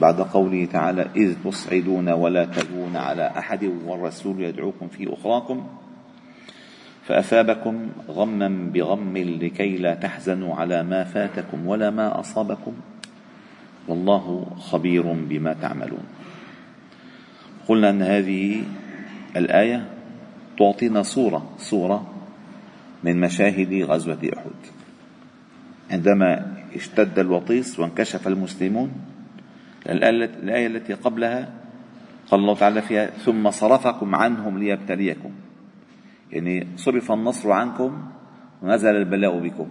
بعد قوله تعالى إذ تصعدون ولا تلوون على أحد والرسول يدعوكم في أخراكم فأثابكم غما بغم لكي لا تحزنوا على ما فاتكم ولا ما أصابكم والله خبير بما تعملون. قلنا أن هذه الآية تعطينا صورة صورة من مشاهد غزوة أحد. عندما اشتد الوطيس وانكشف المسلمون الآية التي قبلها قال الله تعالى فيها ثم صرفكم عنهم ليبتليكم. يعني صرف النصر عنكم ونزل البلاء بكم.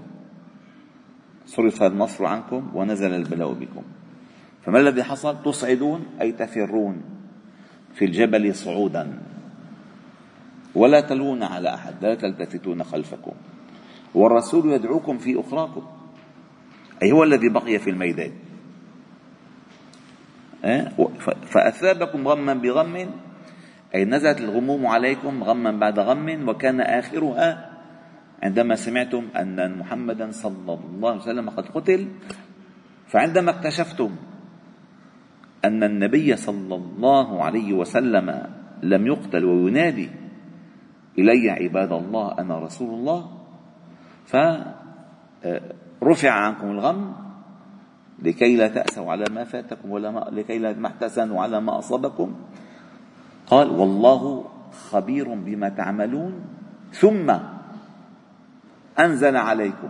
صرف النصر عنكم ونزل البلاء بكم. فما الذي حصل؟ تصعدون أي تفرون في الجبل صعودا. ولا تلوون على أحد لا تلتفتون خلفكم. والرسول يدعوكم في أخراكم. أي هو الذي بقي في الميدان. فأثابكم غما بغم أي نزلت الغموم عليكم غما بعد غم وكان آخرها عندما سمعتم أن محمدا صلى الله عليه وسلم قد قتل فعندما اكتشفتم أن النبي صلى الله عليه وسلم لم يقتل وينادي إلي عباد الله أنا رسول الله فرفع عنكم الغم لكي لا تأسوا على ما فاتكم ولا ما لكي لا تحتسنوا على ما أصابكم. قال والله خبير بما تعملون. ثم أنزل عليكم.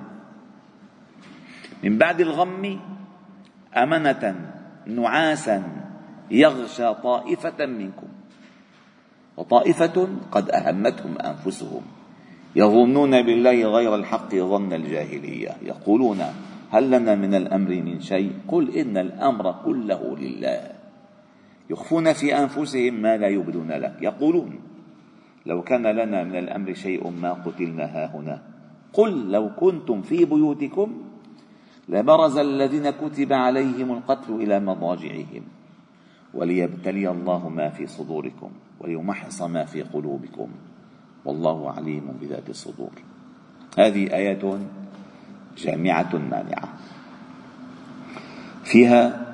من بعد الغم أمنة نعاسا يغشى طائفة منكم. وطائفة قد أهمتهم أنفسهم. يظنون بالله غير الحق ظن الجاهلية. يقولون هل لنا من الأمر من شيء؟ قل إن الأمر كله لله. يخفون في أنفسهم ما لا يبدون لك. يقولون لو كان لنا من الأمر شيء ما قتلنا هاهنا. قل لو كنتم في بيوتكم لبرز الذين كتب عليهم القتل إلى مضاجعهم. وليبتلي الله ما في صدوركم وليمحص ما في قلوبكم. والله عليم بذات الصدور. هذه آيات جامعة مانعة. فيها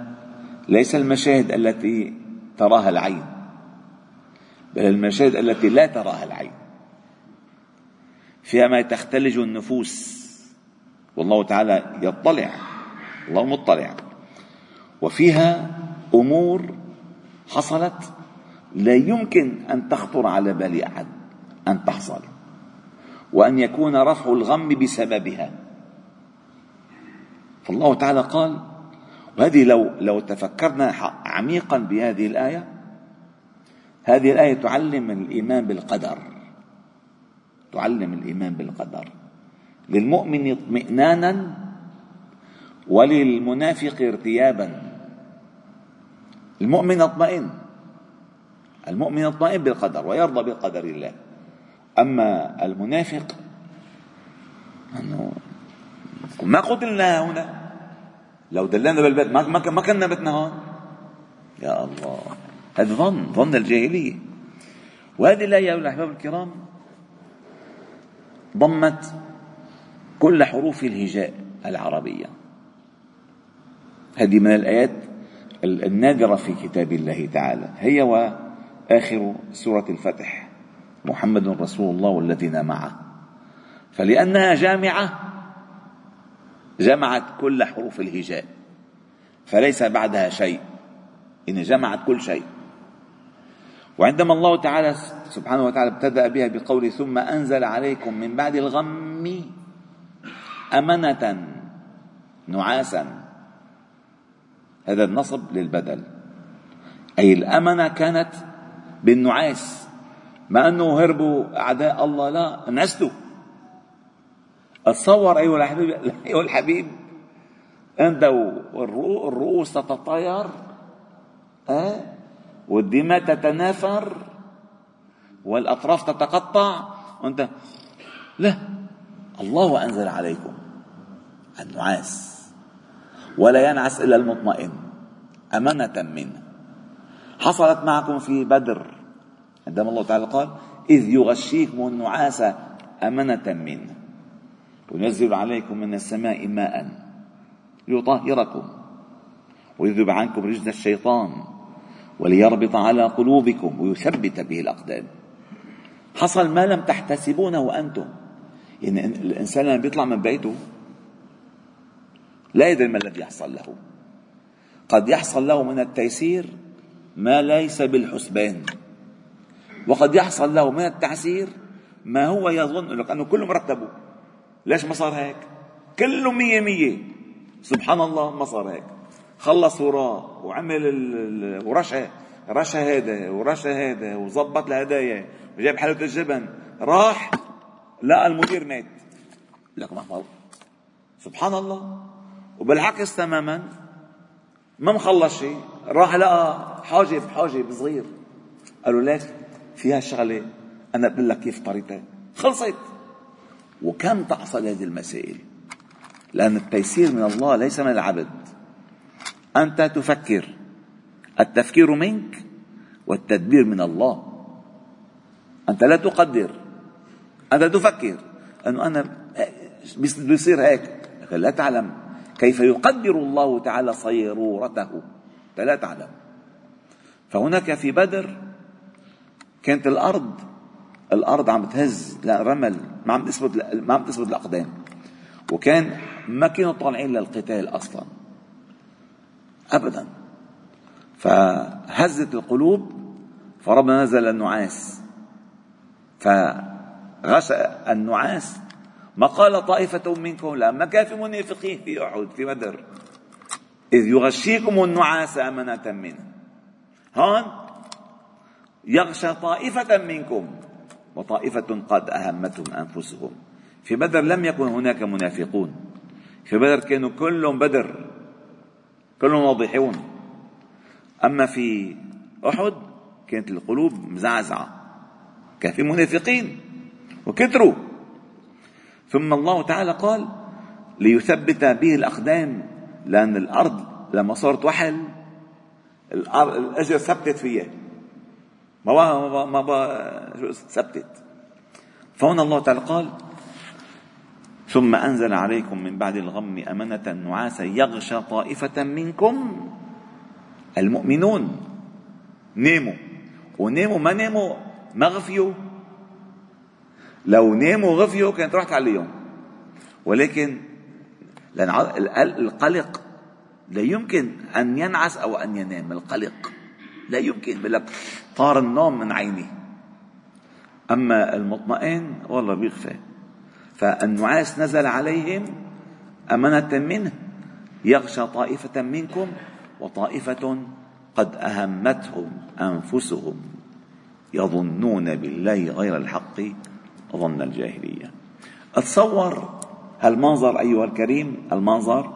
ليس المشاهد التي تراها العين بل المشاهد التي لا تراها العين. فيها ما تختلج النفوس. والله تعالى يطلع الله مطلع. وفيها أمور حصلت لا يمكن أن تخطر على بال أحد أن تحصل وأن يكون رفع الغم بسببها. فالله تعالى قال وهذه لو لو تفكرنا عميقا بهذه الآية هذه الآية تعلم الإيمان بالقدر. تعلم الإيمان بالقدر. للمؤمن اطمئنانا وللمنافق ارتيابا. المؤمن اطمئن. المؤمن اطمئن بالقدر ويرضى بقدر الله. أما المنافق أنه ما قتلنا هنا. لو دلنا بالبيت ما ما كنا بتنا هون. يا الله. هذا ظن ظن الجاهلية. وهذه الآية يا الأحباب الكرام ضمت كل حروف الهجاء العربية. هذه من الآيات النادرة في كتاب الله تعالى. هي وآخر سورة الفتح. محمد رسول الله والذين معه. فلأنها جامعة جمعت كل حروف الهجاء فليس بعدها شيء إن جمعت كل شيء. وعندما الله تعالى سبحانه وتعالى ابتدأ بها بقول ثم أنزل عليكم من بعد الغم أمنة نعاسا هذا النصب للبدل. أي الأمنة كانت بالنعاس ما أنه هربوا أعداء الله لا نسلوا اتصور أيها الحبيب أيها الحبيب. أنت الرؤوس تتطاير أه؟ والدماء تتناثر والأطراف تتقطع. وأنت لا الله أنزل عليكم النعاس ولا ينعس إلا المطمئن أمانة منه. حصلت معكم في بدر عندما الله تعالى قال إذ يغشيكم النعاس أمنة منه. وينزل عليكم من السماء ماء ليطهركم ويذهب عنكم رجز الشيطان وليربط على قلوبكم ويثبت به الأقدام. حصل ما لم تحتسبونه أنتم يعني الإنسان لما بيطلع من بيته لا يدري ما الذي يحصل له. قد يحصل له من التيسير ما ليس بالحسبان. وقد يحصل له من التعسير ما هو يظن لك أنه كله مرتبه ليش ما صار هيك؟ كله مية مية. سبحان الله ما صار هيك. خلص وراه وعمل ورشى رشى هذا ورشى هذا وظبط الهدايا وجاب حلوة الجبن. راح لقى المدير مات لك ما سبحان الله. وبالعكس تماما. ما مخلص شيء. راح لقى حاجب حاجب صغير. قالوا ليش؟ فيها شغله أنا بقول لك كيف طريقتها خلصت. وكم تحصل هذه المسائل؟ لأن التيسير من الله ليس من العبد. أنت تفكر. التفكير منك والتدبير من الله. أنت لا تقدر. أنت تفكر. أنه أنا بيصير هيك. لكن لا تعلم كيف يقدر الله تعالى صيرورته. أنت لا تعلم. فهناك في بدر كانت الأرض الأرض عم تهز لا رمل ما عم تثبت ما عم تثبت الأقدام. وكان ما كانوا طالعين للقتال أصلا. أبدا. فهزت القلوب فربنا نزل النعاس. فغشى النعاس. ما قال طائفة منكم لا ما كان في منافقين في أحد في بدر. إذ يغشيكم النعاس أمنة منه. هون يغشى طائفة منكم. وطائفة قد أهمتهم أنفسهم. في بدر لم يكن هناك منافقون. في بدر كانوا كلهم بدر. كلهم واضحون. أما في أحد كانت القلوب مزعزعة. كان في منافقين. وكثروا ثم الله تعالى قال ليثبت به الأقدام لأن الأرض لما صارت وحل الأجر ثبتت فيها. ما ما ما ما ثبتت. فهنا الله تعالى قال ثم أنزل عليكم من بعد الغم أمنة نعاسا يغشى طائفة منكم المؤمنون. ناموا وناموا ما ناموا ما غفيوا لو ناموا غفيوا كانت راحت عليهم ولكن لأن القلق لا يمكن أن ينعس أو أن ينام القلق. لا يمكن بقول لك طار النوم من عيني. أما المطمئن والله بيخفى. فالنعاس نزل عليهم أمانة منه يغشى طائفة منكم وطائفة قد أهمتهم أنفسهم. يظنون بالله غير الحق ظن الجاهلية. أتصور هالمنظر أيها الكريم المنظر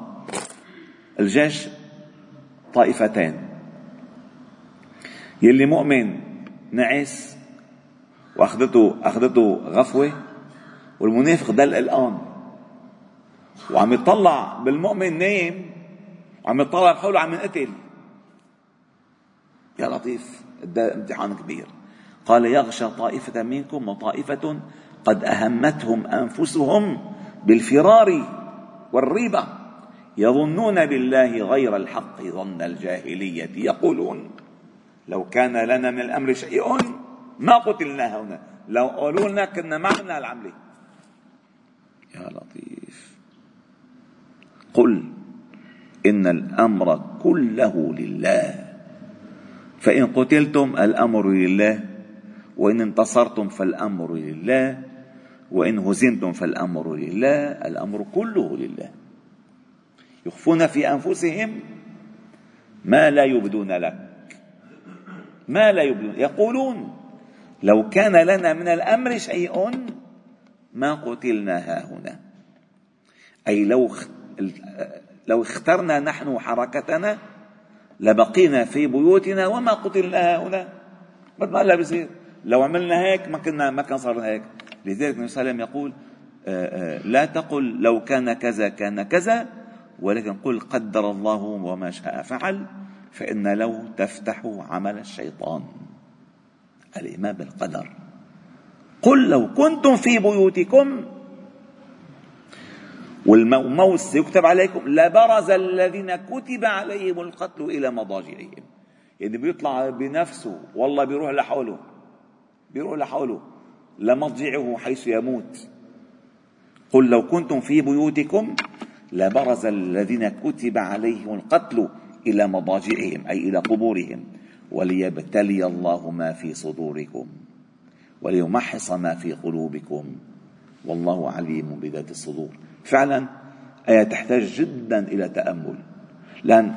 الجيش طائفتان. يلي مؤمن نعس واخذته أخذته غفوة والمنافق دل الان وعم يطلع بالمؤمن نايم وعم يطلع بحوله عم ينقتل. يا لطيف امتحان كبير. قال يغشى طائفة منكم وطائفة قد أهمتهم أنفسهم بالفرار والريبة. يظنون بالله غير الحق ظن الجاهلية يقولون. لو كان لنا من الأمر شيء ما قتلنا هنا. لو قالوا لنا كنا ما عملنا العملة يا لطيف. قل إن الأمر كله لله. فإن قتلتم الأمر لله وإن انتصرتم فالأمر لله وإن هزمتم فالأمر لله الأمر كله لله. يخفون في أنفسهم ما لا يبدون لك. ما لا يبدون. يقولون لو كان لنا من الأمر شيء ما قتلنا ها هنا أي لو لو اخترنا نحن حركتنا لبقينا في بيوتنا وما قتلنا هؤلاء مثل ما هلا بيصير. لو عملنا هيك ما كنا ما كان صار هيك. لذلك النبي صلى الله عليه وسلم يقول آه، آه، لا تقل لو كان كذا كان كذا ولكن قل قدر الله وما شاء فعل. فإن لو تفتح عمل الشيطان الإيمان بالقدر. قل لو كنتم في بيوتكم والموت سيكتب عليكم لبرز الذين كتب عليهم القتل إلى مضاجعهم. يعني بيطلع بنفسه والله بيروح لحوله بيروح لحوله لمضجعه حيث يموت. قل لو كنتم في بيوتكم لبرز الذين كتب عليهم القتل إلى مضاجعهم أي إلى قبورهم. وليبتلي الله ما في صدوركم وليمحص ما في قلوبكم. والله عليم بذات الصدور. فعلا آية تحتاج جدا إلى تأمل. لأن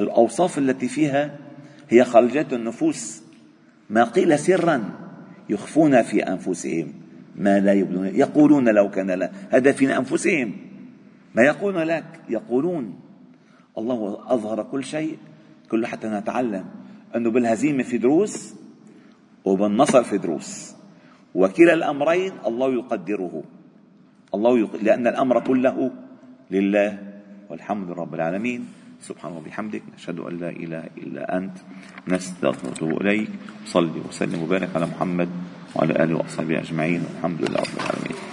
الأوصاف التي فيها هي خرجات النفوس. ما قيل سرا يخفون في أنفسهم ما لا يبدون. يقولون لو كان لا هذا في أنفسهم. ما يقولون لك؟ يقولون. الله أظهر كل شيء كله حتى نتعلم. أنه بالهزيمة في دروس وبالنصر في دروس وكلا الأمرين الله يقدره. الله يق... لأن الأمر كله لله والحمد رب العالمين. سبحانه وبحمدك نشهد أن لا إله إلا أنت نستغفرك إليك. صلي وسلم وبارك على محمد وعلى آله وأصحابه أجمعين والحمد لله رب العالمين.